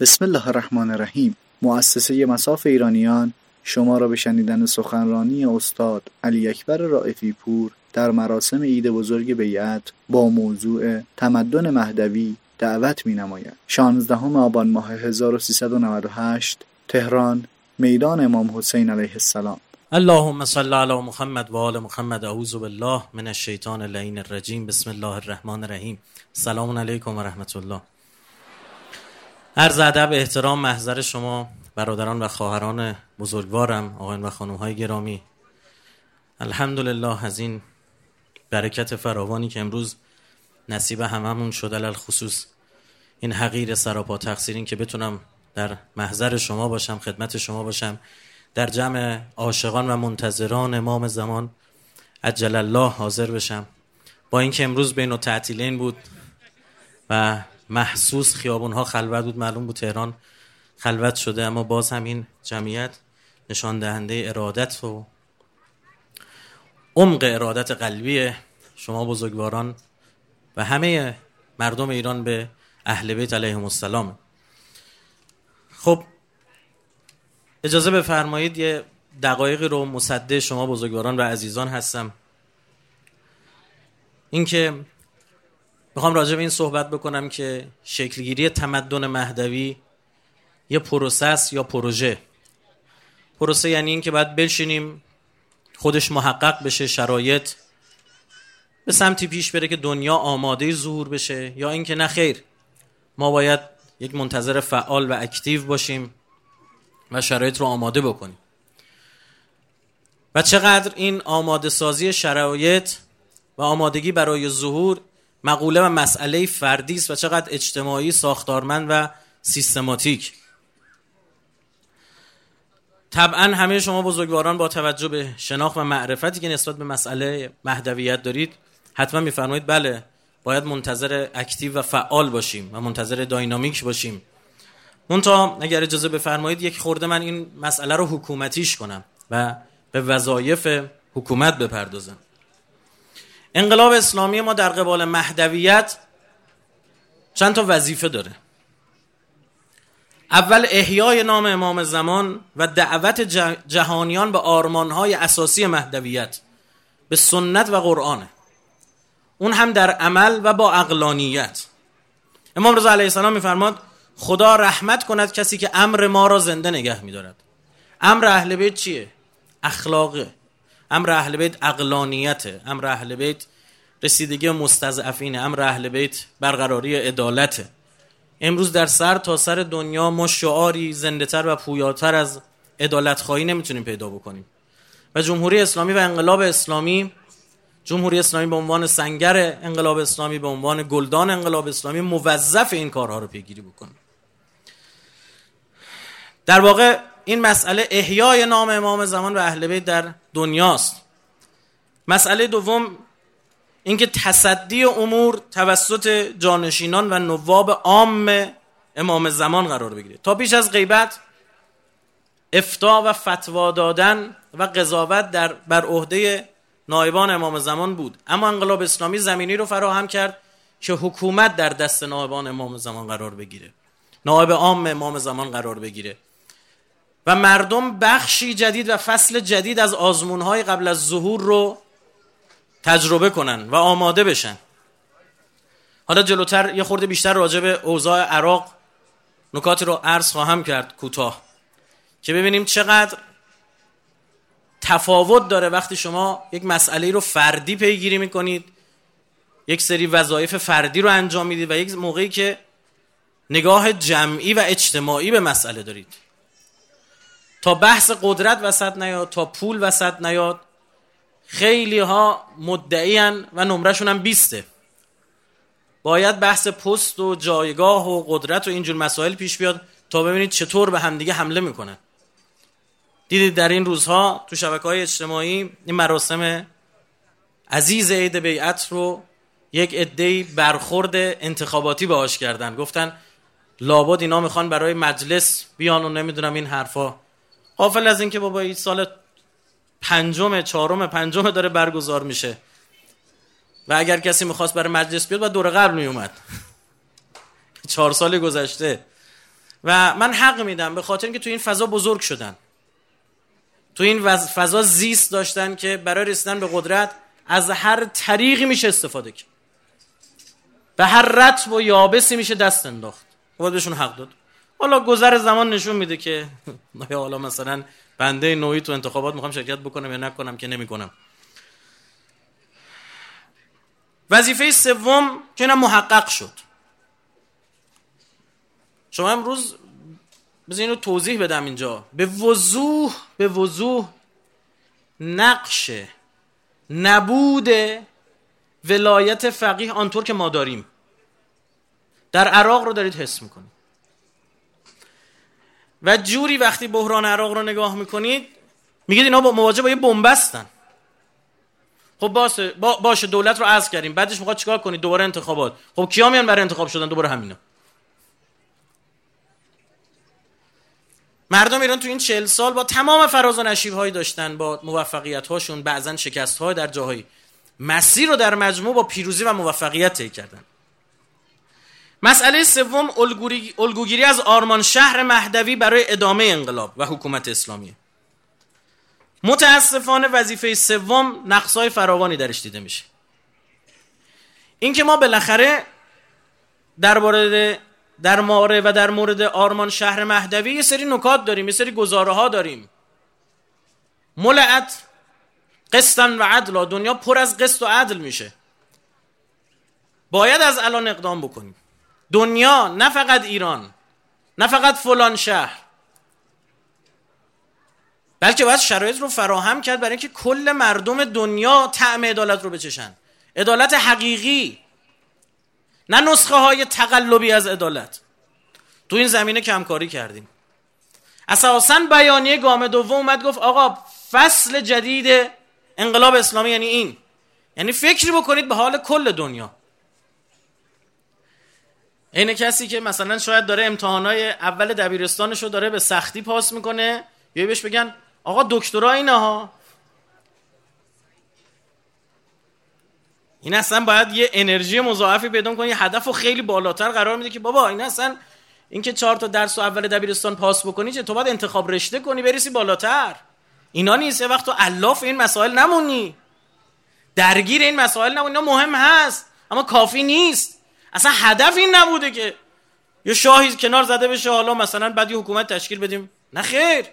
بسم الله الرحمن الرحیم. مؤسسه مساف ایرانیان شما را به شنیدن سخنرانی استاد علی اکبر رائفی پور در مراسم عید بزرگ بیعت با موضوع تمدن مهدوی دعوت می نماید. 16 آبان ماه 1398 تهران میدان امام حسین علیه السلام. اللهم صل علی محمد و آل محمد. اعوذ بالله من الشیطان اللعین الرجیم. بسم الله الرحمن الرحیم. سلام علیکم و رحمت الله. عرض ادب احترام محضر شما برادران و خواهران بزرگوارم آقایان و خانم های گرامی. الحمدلله از این برکت فراوانی که امروز نصیب هممون شد علل خصوص این حقیر سراپا تقصیرین که بتونم در محضر شما باشم خدمت شما باشم. در جمع عاشقان و منتظران امام زمان عجل الله حاضر بشم. با اینکه امروز بین و تعطیلین بود و محسوس خیابون ها خلوت بود. معلوم بود تهران خلوت شده اما باز هم این جمعیت نشان دهنده ارادت و عمق ارادت قلبی شما بزرگواران و همه مردم ایران به اهل بیت علیهم السلام. خب اجازه بفرمایید یه دقایقی رو مصده شما بزرگواران و عزیزان هستم. اینکه می‌خوام راجع به این صحبت بکنم که شکلگیری تمدن مهدوی یه پروسس یا پروژه؟ پروسه یعنی این که باید بشینیم خودش محقق بشه شرایط به سمتی پیش بره که دنیا آماده ظهور بشه یا اینکه نه خیر ما باید یک منتظر فعال و اکتیو باشیم و شرایط رو آماده بکنیم. و چقدر این آماده سازی شرایط و آمادگی برای ظهور مقوله و مسئله فردی است و چقدر اجتماعی ساختارمند و سیستماتیک. طبعا همه شما بزرگواران با توجه به شناخت و معرفتی که نسبت به مسئله مهدویت دارید حتما میفرمایید بله باید منتظر اکتیو و فعال باشیم و منتظر داینامیک باشیم. منتها اگر اجازه بفرمایید یک خورده من این مسئله رو حکومتیش کنم و به وظایف حکومت بپردازم. انقلاب اسلامی ما در قبال مهدویت چند تا وظیفه داره. اول احیای نام امام زمان و دعوت جهانیان به آرمانهای اساسی مهدویت به سنت و قرآنه اون هم در عمل و با اقلانیت امام رضا علیه السلام میفرماد خدا رحمت کند کسی که امر ما را زنده نگه میدارد. امر اهل بیت چیه؟ اخلاقه. امر اهل بیت اقلانیته امر اهل بیت رسیدگی مستضعفینه. امر اهل بیت برقراری عدالته. امروز در سر تا سر دنیا ما شعاری زنده تر و پویاتر از عدالت خواهی نمی‌تونیم پیدا بکنیم. و جمهوری اسلامی و انقلاب اسلامی جمهوری اسلامی به عنوان سنگر انقلاب اسلامی به عنوان گلدان انقلاب اسلامی موظف این کارها رو پیگیری بکنه. در واقع این مسئله احیای نام امام زمان و اهل بیت در دنیاست. مسئله دوم اینکه تصدی امور توسط جانشینان و نواب عام امام زمان قرار بگیره. تا پیش از غیبت افتا و فتوا دادن و قضاوت در بر عهده نایبان امام زمان بود. اما انقلاب اسلامی زمینی رو فراهم کرد که حکومت در دست نایبان امام زمان قرار بگیره. نایب عام امام زمان قرار بگیره. و مردم بخشی جدید و فصل جدید از آزمونهای قبل از ظهور رو تجربه کنن و آماده بشن. حالا جلوتر یه خورده بیشتر راجع به اوضاع عراق نکاتی رو عرض خواهم کرد کوتاه. که ببینیم چقدر تفاوت داره وقتی شما یک مسئله رو فردی پیگیری می‌کنید یک سری وظایف فردی رو انجام می‌دید و یک موقعی که نگاه جمعی و اجتماعی به مسئله دارید. تا بحث قدرت وسط نیاد تا پول وسط نیاد خیلی ها مدعیان و نمرشون هم بیسته. باید بحث پست و جایگاه و قدرت و اینجور مسائل پیش بیاد تا ببینید چطور به همدیگه حمله می‌کنن. دیدید در این روزها تو شبکه های اجتماعی این مراسم عزیز عید بیعت رو یک عده‌ای برخورد انتخاباتی باهاش کردن. گفتن لابد اینا می‌خوان برای مجلس بیان و نمی‌دونم این حرفا. قافل از اینکه بابا این سال پنجم چهارم پنجم داره برگزار میشه. و اگر کسی می‌خواست برای مجلس بیاد و دور قبل میومد چهار سال گذشته. و من حق میدم به خاطر اینکه تو این فضا بزرگ شدن. تو این فضا زیست داشتن که برای رسیدن به قدرت از هر طریقی میشه استفاده کرد. به هر رتب و یابسی میشه دست انداخت. باید بهشون حق داد. حالا گذر زمان نشون میده که حالا مثلا بنده نوعی تو انتخابات می‌خوام شرکت بکنم یا نکنم که نمی‌کنم. وظیفه سوم که محقق شد. شما امروز بذار اینو توضیح بدم اینجا. به وضوح به وضوح نقش نبود ولایت فقیه آنطور که ما داریم. در عراق رو دارید حس می‌کنید. و جوری وقتی بحران عراق رو نگاه می‌کنید میگید اینا با مواجه با یه بنبستن خب باشه باشه دولت رو عزل کردیم. بعدش می‌خواد چیکار کنید دوباره انتخابات. خب کیا میان برای انتخاب شدن؟ دوباره همینا. مردم ایران تو این چهل سال با تمام فراز و نشیب هایی داشتن با موفقیت هاشون بعضا شکست های در جاهایی. مسیر رو در مجموع با پیروزی و موفقیت طی کردن. مسئله سوم الگوگیری از آرمان شهر مهدوی برای ادامه انقلاب و حکومت اسلامی. متاسفانه وظیفه سوم نقصای فراوانی درش دیده میشه. اینکه ما بالاخره در مورد در ماره و در مورد آرمان شهر مهدوی یه سری نکات داریم یه سری گزاره ها داریم. ملعت قسطن و عدلا دنیا پر از قسط و عدل میشه. باید از الان اقدام بکنیم. دنیا نه فقط ایران نه فقط فلان شهر. بلکه باید شرایط رو فراهم کرد برای اینکه کل مردم دنیا طعم عدالت رو بچشن. عدالت حقیقی نه نسخه های تقلبی از عدالت. تو این زمینه کمکاری کردیم. اساسا بیانیه گام دوم اومد گفت آقا فصل جدید انقلاب اسلامی یعنی این. یعنی فکری بکنید به حال کل دنیا. این کسی که مثلا شاید داره امتحانای اول دبیرستانش رو داره به سختی پاس می‌کنه یا بهش بگن آقا دکترا اینه ها این اصلا باید یه انرژی مضاعفی پیدا کنه یه هدف رو خیلی بالاتر قرار میده که بابا این اصلا اینکه چهار تا درس و اول دبیرستان پاس بکنی چه؟ تو باید انتخاب رشته کنی بریسی بالاتر. اینا نیست یه وقت تو الاف این مسائل نمونی. درگیر این مسائل نمونی اینا مهم هست اما کافی نیست. اصلا هدف این نبوده که یه شاهی کنار زده بشه حالا مثلا بعد یه حکومت تشکیل بدیم. نه خیر.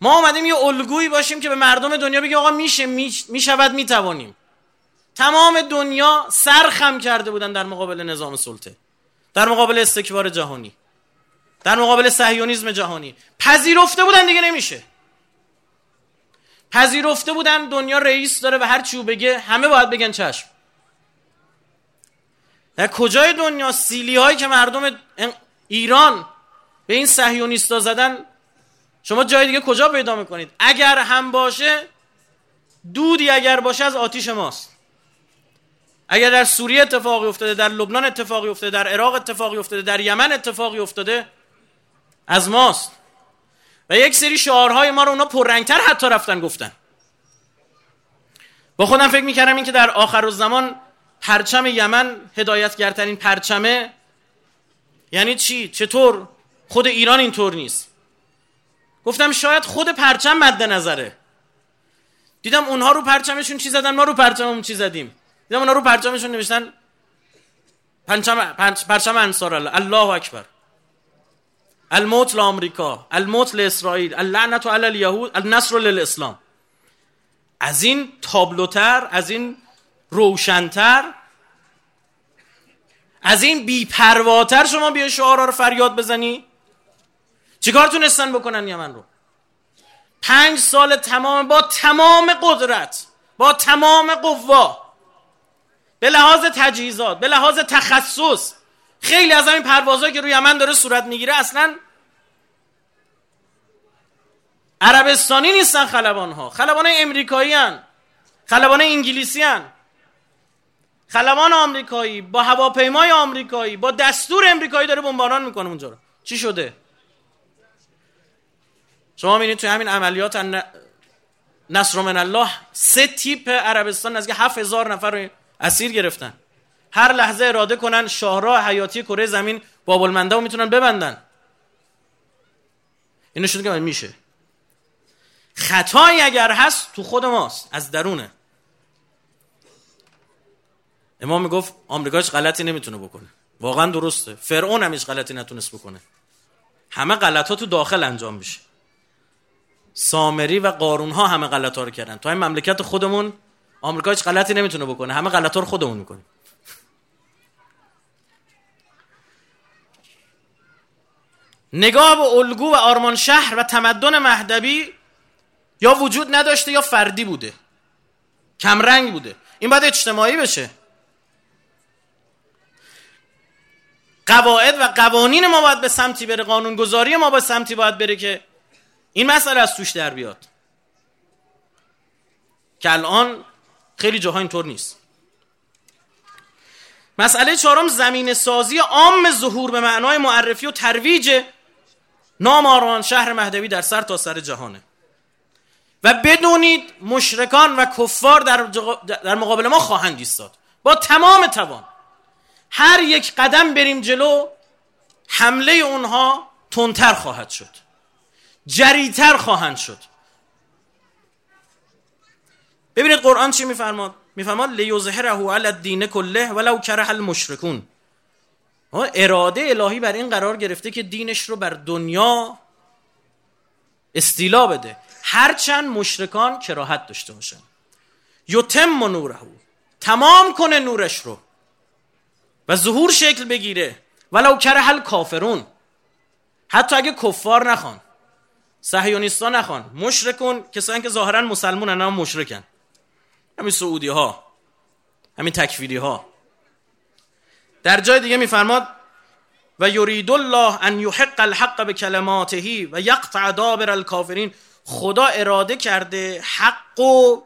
ما آمدیم یه الگویی باشیم که به مردم دنیا بگیم آقا میشه می‌شود می‌توانیم. تمام دنیا سرخم کرده بودن در مقابل نظام سلطه در مقابل استکبار جهانی در مقابل صهیونیسم جهانی. پذیرفته بودن دیگه نمیشه. پذیرفته بودن دنیا رئیس داره و هر چیو بگه همه باید بگن چشم. در کجای دنیا سیلی هایی که مردم ایران به این صهیونیستا زدن شما جای دیگه کجا پیدا می‌کنید؟ اگر هم باشه دودی اگر باشه از آتیش ماست. اگر در سوریه اتفاقی افتاده در لبنان اتفاقی افتاده در عراق اتفاقی افتاده در یمن اتفاقی افتاده از ماست. و یک سری شعارهای ما رو اونا پررنگتر حتی رفتن گفتن. با خودم فکر می‌کردم این که در آخر زمان پرچم یمن هدایتگرترین پرچمه یعنی چی؟ چطور؟ خود ایران اینطور نیست. گفتم شاید خود پرچم مد نظره. دیدم اونها رو پرچمشون چی زدن؟ ما رو پرچممون چی زدیم؟ دیدم اونها رو پرچمشون نوشتن پرچم, پرچم انصار الله الله اکبر. الموت لامریکا الموت لاسرائیل اللعنت علی الیهود النصر للاسلام. از این تابلوتر از این روشنتر از این بیپرواتر شما بیا شعارا رو فریاد بزنی؟ چیکار تونستن بکنن یمن رو؟ پنج سال تمام با تمام قدرت با تمام قوا به لحاظ تجهیزات به لحاظ تخصص خیلی از این پروازهایی که روی یمن داره صورت می‌گیره اصلا عربستانی نیستن خلبان ها خلبان امریکایی هن. خلبان انگلیسی هن. خلبان آمریکایی با هواپیمای آمریکایی با دستور امریکایی داره بمباران می‌کنه اونجا رو چی شده شما می‌بینید توی همین عملیات نصر من الله سه تیپ عربستان نزدیک هفت هزار نفر رو اسیر گرفتن هر لحظه اراده کنن شاهراه حیاتی کره زمین بابل و می‌تونن ببندن. اینو شده که میشه. خطایی اگر هست تو خود ماست از درونه. امام می‌گفت آمریکا هیچ غلطی نمی‌تونه بکنه. واقعا درسته. فرعون هم هیچ غلطی نتونست بکنه. همه غلط ها تو داخل انجام میشه. سامری و قارون ها همه غلط ها رو کردن. تو این مملکت خودمون آمریکا هیچ غلطی نمی‌تونه بکنه. همه غلط ها رو خودمون می‌کنیم. نگاه به الگو و آرمان شهر و تمدن مهدبی یا وجود نداشته یا فردی بوده. کمرنگ بوده. این باید اجتماعی بشه. قواعد و قوانین ما باید به سمتی بره. قانونگذاری ما به سمتی باید بره که این مسئله از توش در بیاد. که الان خیلی جاها اینطور نیست. مسئله چهارم زمین سازی عام ظهور به معنای معرفی و ترویج نام آرمان شهر مهدوی در سر تا سر جهانه. و بدونید مشرکان و کفار در, در مقابل ما خواهند ایستاد. با تمام توان. هر یک قدم بریم جلو حمله اونها تندتر خواهد شد. جریتر خواهند شد. ببینید قرآن چی میفرماد؟ میفرماد لیظهره علی الدین کله ولو کره المشرکون. اراده الهی بر این قرار گرفته که دینش رو بر دنیا استیلا بده. هرچند مشرکان کراهت داشته باشن. یتم نوره. تمام کنه نورش رو. و ظهور شکل بگیره. ولو کره هل کافرون حتی اگه کفار نخوان. صهیونیستا نخوان. مشرکون کسانی که ظاهرا مسلمونن اما مشرکن. همین سعودی ها همین تکفیری ها در جای دیگه میفرماد و یرید الله ان یحق الحق به کلماته و یقطع دابر الکافرین. خدا اراده کرده حق و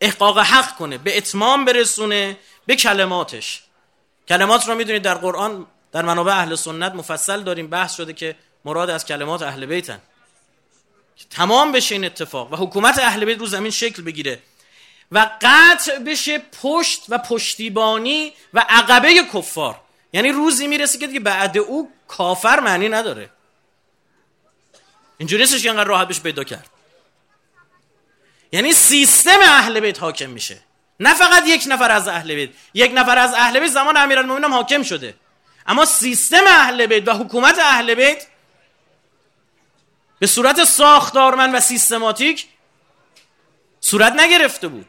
احقاق حق کنه به اتمام برسونه به کلماتش. کلمات رو می‌دونید در قرآن در منابع اهل سنت مفصل داریم بحث شده که مراد از کلمات اهل بیتن. تمام بشه این اتفاق و حکومت اهل بیت رو زمین شکل بگیره. و قطع بشه پشت و پشتیبانی و عقبه کفار. یعنی روزی می‌رسه که دیگه بعد او کافر معنی نداره. اینجوری نیستش که انقدر راحت بشه پیدا کرد. یعنی سیستم اهل بیت حاکم میشه. نه فقط یک نفر از اهل بیت. یک نفر از اهل بیت زمان امیرالمومنین هم حاکم شده. اما سیستم اهل بیت و حکومت اهل بیت به صورت ساختارمند و سیستماتیک صورت نگرفته بود.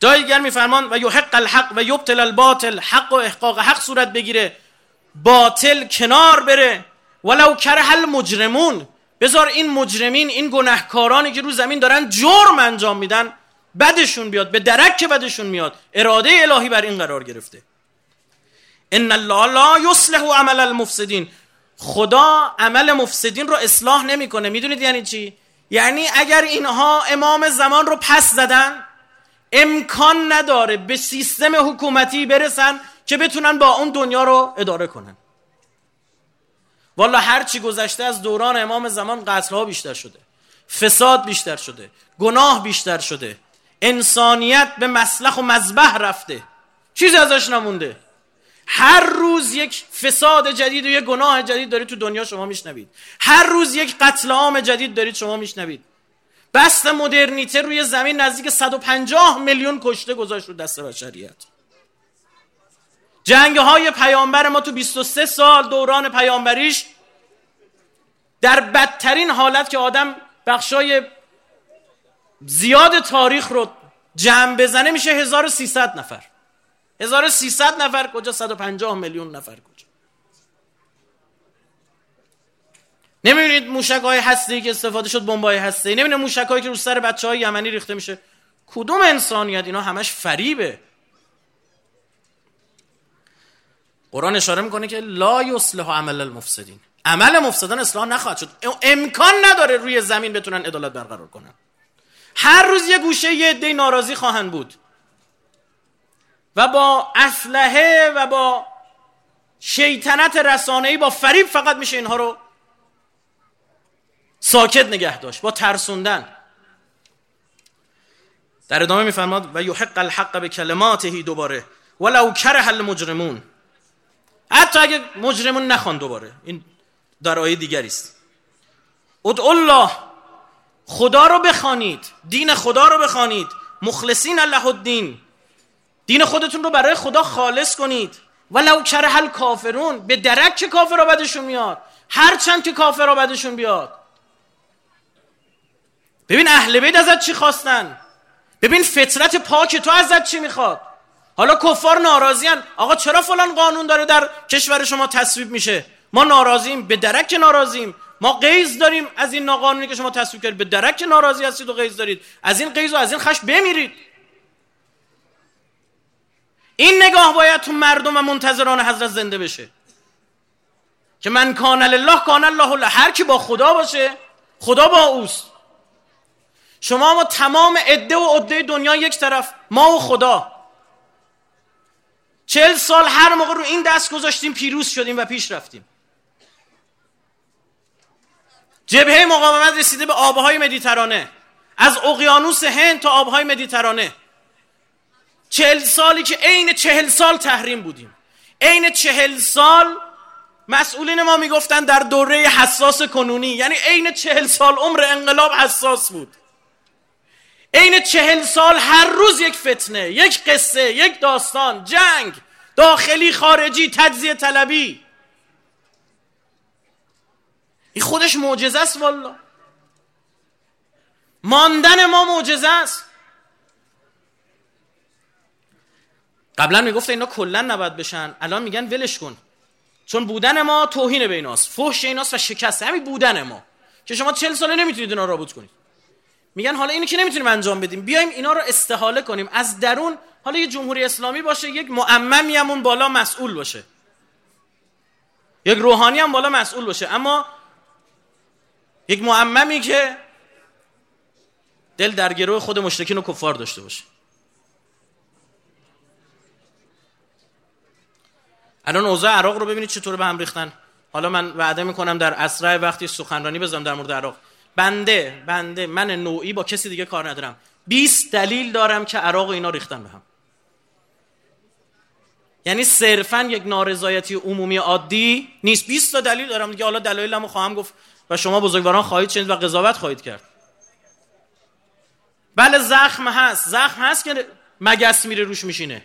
جای دیگر میفرمان و یحق الحق و یبطل الباطل حق و احقاق حق صورت بگیره باطل کنار بره. ولو کره المجرمون. بذار این مجرمین این گناهکارانی که رو زمین دارن جرم انجام میدن بدشون بیاد به درک که بدشون میاد اراده الهی بر این قرار گرفته. ان الله لا یصلح عمل المفسدین. خدا عمل مفسدین رو اصلاح نمی‌کنه. می‌دونید یعنی چی؟ یعنی اگر اینها امام زمان رو پس زدن امکان نداره به سیستم حکومتی برسن که بتونن با اون دنیا رو اداره کنن. والا هرچی گذشته از دوران امام زمان قتل ها بیشتر شده. فساد بیشتر شده. گناه بیشتر شده. انسانیت به مسلخ و مذبح رفته. چیزی ازش نمونده. هر روز یک فساد جدید و یک گناه جدید دارید تو دنیا شما میشنوید. هر روز یک قتل عام جدید دارید شما میشنوید. بست مدرنیته روی زمین نزدیک 150 میلیون کشته گذاشت رو دست بشریت. جنگ های پیامبر ما تو 23 سال دوران پیامبریش در بدترین حالت که آدم بخشای زیاد تاریخ رو جمع بزنه میشه 1300 نفر. 1300 نفر کجا 150 میلیون نفر کجا؟ نمی‌بینید موشک های هستی که استفاده شد بمب های هستی نمی‌بینید موشک هایی که رو سر بچه های یمنی ریخته میشه. کدوم انسانیت؟ اینا همش فریبه. قرآن اشاره می‌کنه که لا یصلح عمل المفسدین. عمل مفسدان اصلاح نخواهد شد. امکان نداره روی زمین بتونن عدالت برقرار کنن. هر روز یه گوشه یه عده ناراضی خواهند بود. و با اسلحه و با شیطنت رسانه‌ای با فریب فقط میشه اینها رو ساکت نگه داشت با ترسوندن. در ادامه میفرماد و یحق الحق به کلماته دوباره ولو کره المجرمون. حتی اگه مجرمون نخوان دوباره این در آیه دیگری است. ادعو الله خدا رو بخوانید دین خدا رو بخوانید مخلصین الله الدین. دین خودتون رو برای خدا خالص کنید. ولو کره الکافرون به درک که کافر بدشون میاد هرچند که کافر بدشون بیاد. ببین اهل بیت ازت چی خواستن؟ ببین فطرت پاک تو ازت چی می‌خواد؟ حالا کفار ناراضیان آقا چرا فلان قانون داره در کشور شما تصویب میشه؟ ما ناراضیم به درک ناراضیم. ما قیز داریم از این ناقانونی که شما تصویب کردید. به درک ناراضی هستید و قیز دارید. از این قیز و از این خش بمیرید. این نگاه باید تو مردم و منتظران حضرت زنده بشه. که من کان لله کان الله الله هر کی با خدا باشه خدا با اوست. شما ما تمام عده و عده دنیا یک طرف ما و خدا. چل سال هر موقع رو این دست گذاشتیم پیروز شدیم و پیش رفتیم. جبهه مقاومت رسیده به آبهای مدیترانه. از اقیانوس هند تا آبهای مدیترانه. چهل سالی که عین چهل سال تحریم بودیم. عین چهل سال مسئولین ما می‌گفتن در دوره حساس کنونی. یعنی عین چهل سال عمر انقلاب حساس بود. عین چهل سال هر روز یک فتنه یک قصه یک داستان جنگ داخلی خارجی تجزیه طلبی. این خودش معجزه است والا ماندن ما معجزه است. قبلا می‌گفت اینا کلا نباید بشن. الان میگن ولش کن. چون بودن ما توهین به ایناست فحش ایناست و شکست همین بودن ما. که شما چل ساله نمی‌تونید اینا رابط کنید. میگن حالا اینو که نمی‌تونیم انجام بدیم. بیایم اینا رو استحاله کنیم. از درون حالا یه جمهوری اسلامی باشه یک معممی همون بالا مسئول باشه. یک روحانی هم بالا مسئول باشه. اما یک معممی که دل در گروه خود مشرکین و کفار داشته باشه. الان اوضاع عراق رو ببینید چطور به هم ریختن. حالا من وعده می‌کنم در اسرع وقتی سخنرانی بزنم در مورد عراق. بنده بنده من نوعی با کسی دیگه کار ندارم. 20 دلیل دارم که عراق اینا ریختن به هم. یعنی صرفا یک نارضایتی عمومی عادی نیست. 20 تا دلیل دارم دیگه. حالا دلایلمو خواهم گفت و شما بزرگواران خواهید شنید و قضاوت خواهید کرد. بله زخم هست. زخم هست که مگس میره روش میشینه.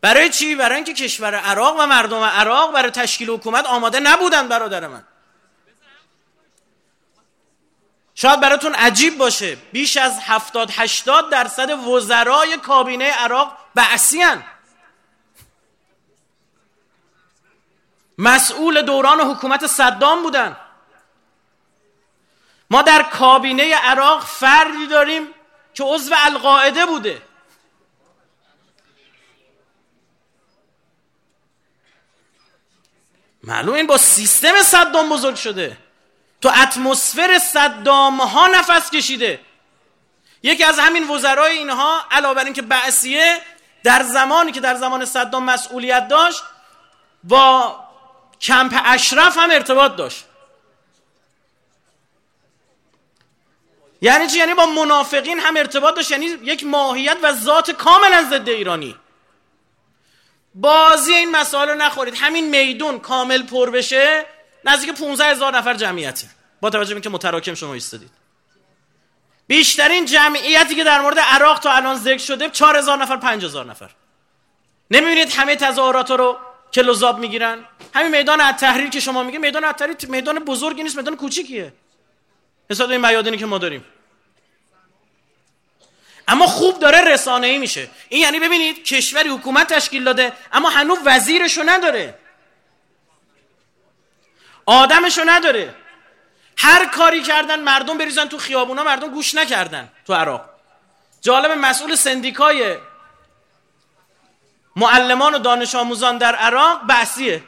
برای چی؟ برای اینکه کشور عراق و مردم عراق برای تشکیل حکومت آماده نبودن برادر من. شاید براتون عجیب باشه. بیش از 70 80 درصد وزرای کابینه عراق بعثیان مسئول دوران حکومت صدام بودن. ما در کابینه عراق فردی داریم که عضو القاعده بوده. معلوم این با سیستم صدام بزرگ شده. تو اتمسفر صدام ها نفس کشیده. یکی از همین وزرای اینها علاوه بر اینکه بعثیه در زمانی که در زمان صدام مسئولیت داشت با کمپ اشرف هم ارتباط داشت. یعنی چی؟ یعنی با منافقین هم ارتباط داشت. یعنی یک ماهیت و ذات کاملا ضد ایرانی. بازی این مسائل رو نخورید. همین میدون کامل پر بشه. نزدیک 15 هزار نفر جمعیته با توجه به اینکه متراکم شما ایستادید. بیشترین جمعیتی که در مورد عراق تا الان ذکر شده 4000 نفر 5000 نفر. نمی‌بینید همه تظاهرات رو کلوزاب می‌گیرن؟ همین میدان تحریر که شما میگه میدان تحریر میدان بزرگی نیست میدان کوچیکیه. حساب این میادینی که ما داریم. اما خوب داره رسانه ای میشه. این یعنی ببینید کشوری حکومت تشکیل داده اما هنوز وزیرشو نداره. آدمشو نداره. هر کاری کردن مردم بریزن تو خیابونا مردم گوش نکردن تو عراق. جالب مسئول سندیکای معلمان و دانش آموزان در عراق بحثیه.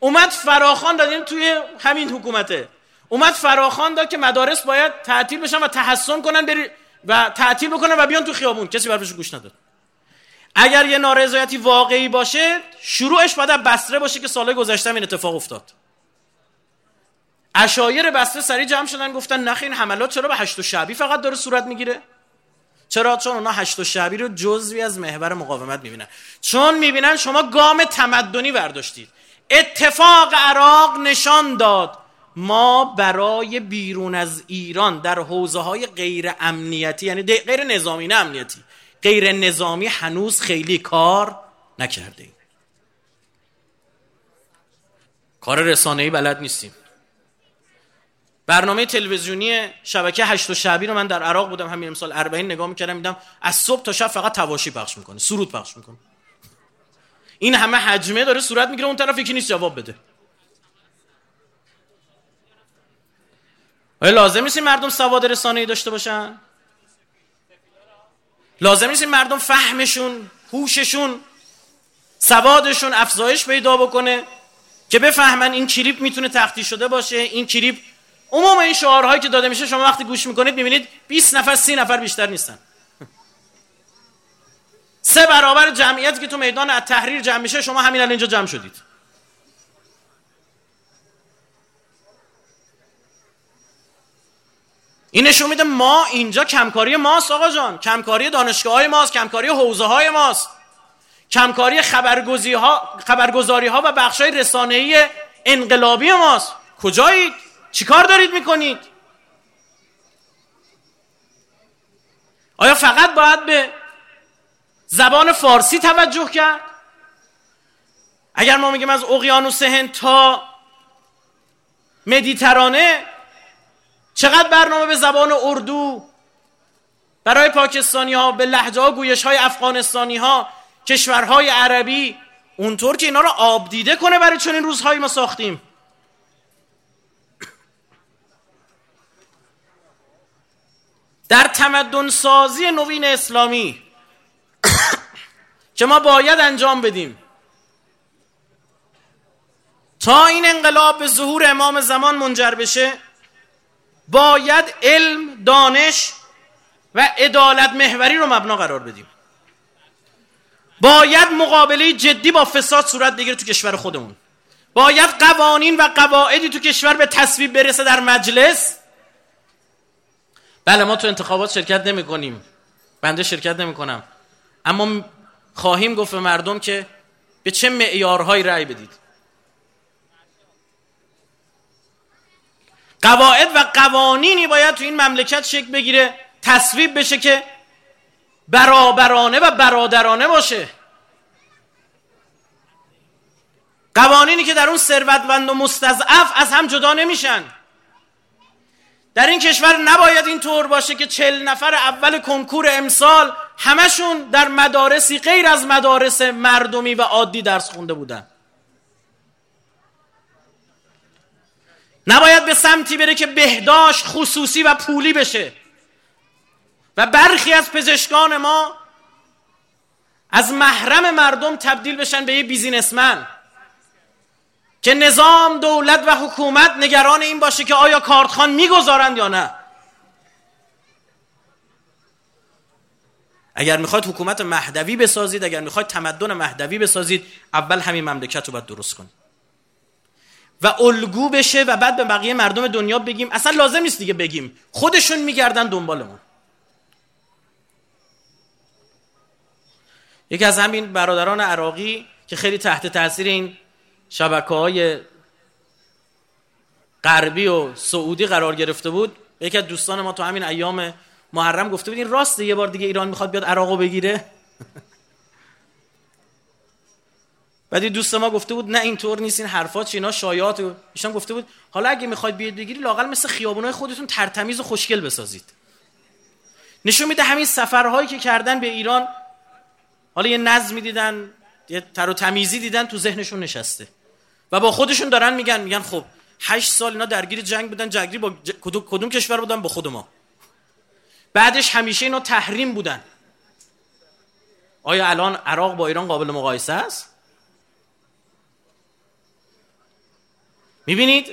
اومد فراخان داد توی همین حکومته. اومد فراخان داد که مدارس باید تعطیل بشن و تحسن کنن بری و تعطیل بکنن و بیان تو خیابون. کسی برفش گوش نداد. اگر یه نارضایتی واقعی باشه شروعش باید بسره باشه که سال گذشته این اتفاق افتاد. اشایر بسته سری جمع شدن گفتن نخ این حملات چرا به هشت و شعبی فقط داره صورت می‌گیره؟ چرا چون اونا هشت و شعبی رو جزوی از محور مقاومت می‌بینن؟ چون می‌بینن شما گام تمدنی برداشتید. اتفاق عراق نشان داد. ما برای بیرون از ایران در حوزه های غیر امنیتی یعنی غیر نظامی نه امنیتی غیر نظامی هنوز خیلی کار نکرده ایم. کار رسانه‌ای بلد نیستیم. برنامه تلویزیونی شبکه هشت و شعبی رو من در عراق بودم همین امسال 40 نگاه می‌کردم میدم از صبح تا شب فقط تواشی پخش می‌کنه سرود پخش می‌کنه. این همه حجمه داره صورت می‌گیره اون طرف یکی نیست جواب بده. آیا لازم نیست مردم سواد رسانه‌ای داشته باشن؟ لازم نیست مردم فهمشون هوششون سوادشون افزایش پیدا بکنه که بفهمن این کلیپ می‌تونه تختی شده باشه این کلیپ عموم این شعارهایی که داده میشه شما وقتی گوش می‌کنید می‌بینید 20 نفر 30 نفر بیشتر نیستن. سه برابر جمعیتی که تو میدان تحریر جمع میشه شما همین الان اینجا جمع شدید. این نشون میده ما اینجا کمکاری ماست آقا جان. کمکاری دانشگاه های ماست کمکاری حوزه های ماست. کمکاری خبرگزاری ها, و بخش های رسانه‌ای انقلابی ماست. کجایید چیکار دارید می‌کنید؟ آیا فقط باید به زبان فارسی توجه کرد؟ اگر ما میگیم از اقیانوس هند تا مدیترانه چقدر برنامه به زبان اردو برای پاکستانی ها به لحجه ها گویش های افغانستانی ها کشورهای عربی اونطور که اینا رو آب دیده کنه برای چنین روزهایی ما ساختیم؟ در تمدن سازی نوین اسلامی. که ما باید انجام بدیم. تا این انقلاب به ظهور امام زمان منجر بشه باید علم دانش و عدالت محوری رو مبنا قرار بدیم. باید مقابله جدی با فساد صورت بگیره تو کشور خودمون. باید قوانین و قواعدی تو کشور به تصویب برسه در مجلس. بله ما تو انتخابات شرکت نمی کنیم بنده شرکت نمی کنم اما خواهیم گفت به مردم که به چه معیارهایی رأی بدید. قواعد و قوانینی باید تو این مملکت شکل بگیره تصویب بشه که برابرانه و برادرانه باشه. قوانینی که در اون ثروتمند و مستضعف از هم جدا نمیشن. در این کشور نباید این طور باشه که چل نفر اول کنکور امسال همشون در مدارسی غیر از مدارس مردمی و عادی درس خونده بودن. نباید به سمتی بره که بهداشت خصوصی و پولی بشه. و برخی از پزشکان ما از محرم مردم تبدیل بشن به یه بیزینسمن. که نظام دولت و حکومت نگران این باشه که آیا کارتخان می‌گذارند یا نه؟ اگر می‌خواید حکومت مهدوی بسازید اگر می‌خواید تمدن مهدوی بسازید اول همین مملکت رو باید درست کنید. و الگو بشه و بعد به بقیه مردم دنیا بگیم. اصلا لازم نیست دیگه بگیم. خودشون میگردن دنبالمون. یکی از همین برادران عراقی که خیلی تحت تاثیر این شبکه های غربی و سعودی قرار گرفته بود. یکی از دوستان ما تو همین ایام محرم گفته بود این راسته یه بار دیگه ایران می‌خواد بیاد عراقو بگیره. بعد دوست ما گفته بود نه اینطور نیست این حرفات چینا شایعات. ایشان گفته بود حالا اگه می‌خواید بیاد بگیری لاقل مثل خیابونای خودتون ترتمیز و خوشگل بسازید. نشون میده همین سفرهایی که کردن به ایران حالا یه نظمی دیدن یه تر و تمیزی دیدن تو ذهنشون نشسته. و با خودشون دارن میگن میگن خب هشت سال اینا درگیر جنگ بودن جنگی با کدوم... کدوم کشور بودن؟ با خود ما بعدش همیشه اینا تحریم بودن. آیا الان عراق با ایران قابل مقایسه است؟ می‌بینید؟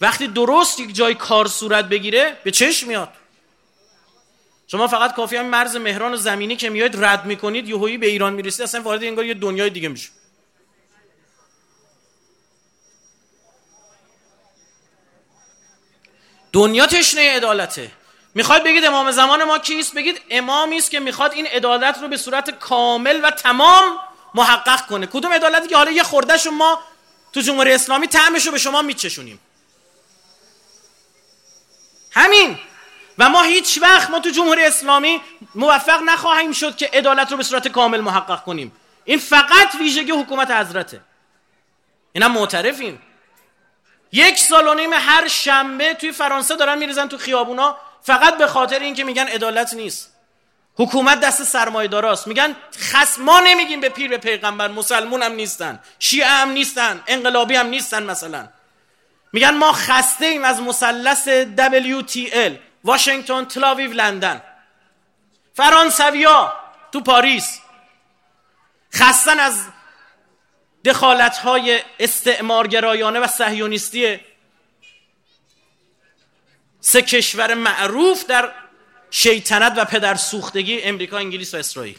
وقتی درست یک جای کار صورت بگیره به چشم میاد. شما فقط کافی هم مرز مهران زمینی که میاید رد می‌کنید یهویی به ایران می‌رسید اصلا وارد انگار یه دنیای دیگه میشه دنیا تشنه عدالته. می‌خواد بگید امام زمان ما کیست؟ بگید امامی است که می‌خواد این عدالت رو به صورت کامل و تمام محقق کنه. کدوم عدالتی که حالا یه خوردهشو ما تو جمهوری اسلامی تعمش رو به شما میچشونیم؟ همین. و ما هیچ وقت ما تو جمهوری اسلامی موفق نخواهیم شد که عدالت رو به صورت کامل محقق کنیم. این فقط ویژگی حکومت حضرته. اینم معترفیم یک سال و نیم هر شنبه توی فرانسه دارن میریزن تو خیابونا فقط به خاطر اینکه میگن عدالت نیست. حکومت دست سرمایه داراست میگن خس ما نمیگیم به پیر به پیغمبر مسلمون هم نیستن شیعه هم نیستن انقلابی هم نیستن مثلا. میگن ما خسته ایم از مثلث WTL واشنگتن تلاویو لندن. فرانسویا تو پاریس خستن از دخالت های استعمارگرایانه و صهیونیستی سه کشور معروف در شیطنت و پدر سوختگی امریکا انگلیس و اسرائیل.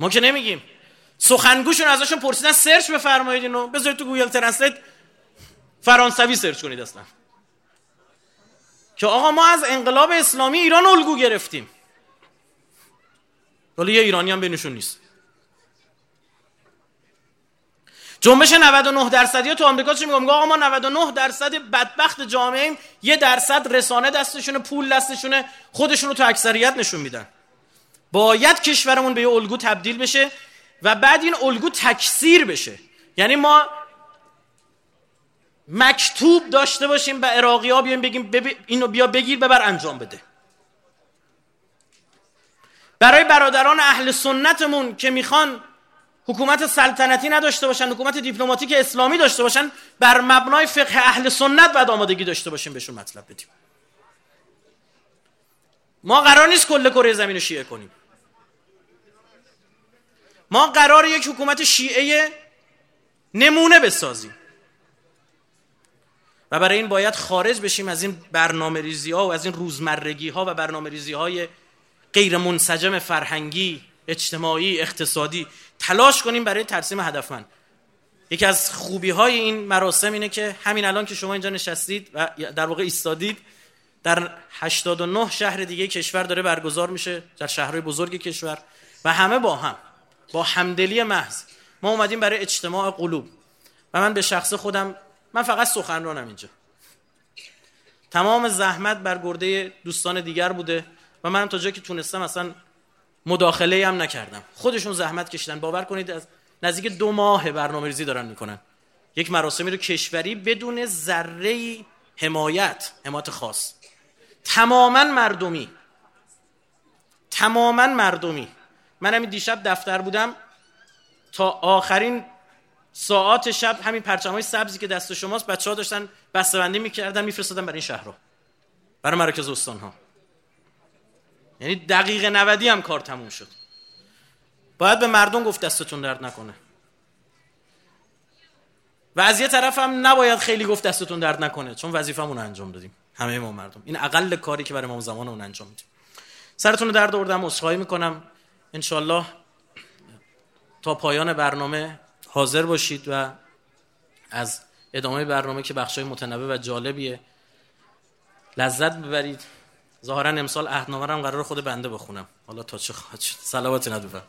ما که نمیگیم. سخنگوشون ازشون پرسیدن search بفرمایید اینو بذارید تو Google Translate فرانسوی search کنید اصلا. که آقا ما از انقلاب اسلامی ایران الگو گرفتیم. ولی یه ایرانی هم بینشون نیست. جنبش 99 درصدی تو آمریکا چی میگم آقا ما 99 درصد بدبخت جامعه یه درصد رسانه دستشونه پول دستشونه خودشونو تو اکثریت نشون میدن. باید کشورمون به یه الگو تبدیل بشه و بعد این الگو تکثیر بشه. یعنی ما مکتوب داشته باشیم به عراقی ها بیایم بگیم اینو بیا بگیر ببر انجام بده. برای برادران اهل سنتمون که می‌خوان حکومت سلطنتی نداشته باشن حکومت دیپلماتیک اسلامی داشته باشن بر مبنای فقه اهل سنت باید آمادگی داشته باشیم بهشون مطلب بدیم. ما قرار نیست کل کره زمین رو شیعه کنیم. ما قرار یک حکومت شیعه نمونه بسازیم. و برای این باید خارج بشیم از این برنامه ریزی ها و از این روزمرگی ها و برنامه ریزی های غیر منسجم فرهنگی. اجتماعی اقتصادی تلاش کنیم برای ترسیم هدفمند. یکی از خوبی های این مراسم اینه که همین الان که شما اینجا نشستید و در واقع ایستادید در 89 شهر دیگه کشور داره برگزار میشه در شهرهای بزرگ کشور و همه با هم با همدلی محض. ما اومدیم برای اجتماع قلوب و من به شخص خودم من فقط سخنرانم اینجا. تمام زحمت بر گرده دوستان دیگر بوده و من تا جایی که تونستم اصلا مداخله هم نکردم. خودشون زحمت کشیدن. باور کنید از نزدیک دو ماه برنامه ریزی دارن می‌کنن. یک مراسمی رو کشوری بدون ذره حمایت حمایت خاص. تماما مردمی. تماما مردمی. من همین دیشب دفتر بودم. تا آخرین ساعات شب همین پرچم های سبزی که دست شماست بچه ها داشتن بسته‌بندی می‌کردن میفرستادن برای این شهرها. برای مراکز استان ها یعنی دقیقه 90 هم کار تموم شد. باید به مردم گفت دستتون درد نکنه. و از یه طرف هم نباید خیلی گفت دستتون درد نکنه چون وظیفمون انجام دادیم. همه ما مردم. این اقل کاری که برای ما زمان اون انجام میدیم. سرتون درد آوردم عذرخواهی می‌کنم. انشالله تا پایان برنامه حاضر باشید و از ادامه برنامه که بخشای متنوع و جالبیه لذت ببرید. ظاهرا امسال عهدنامه هم قرار خود بنده بخونم. حالا تا چه خواهد شد صلوات ندوبم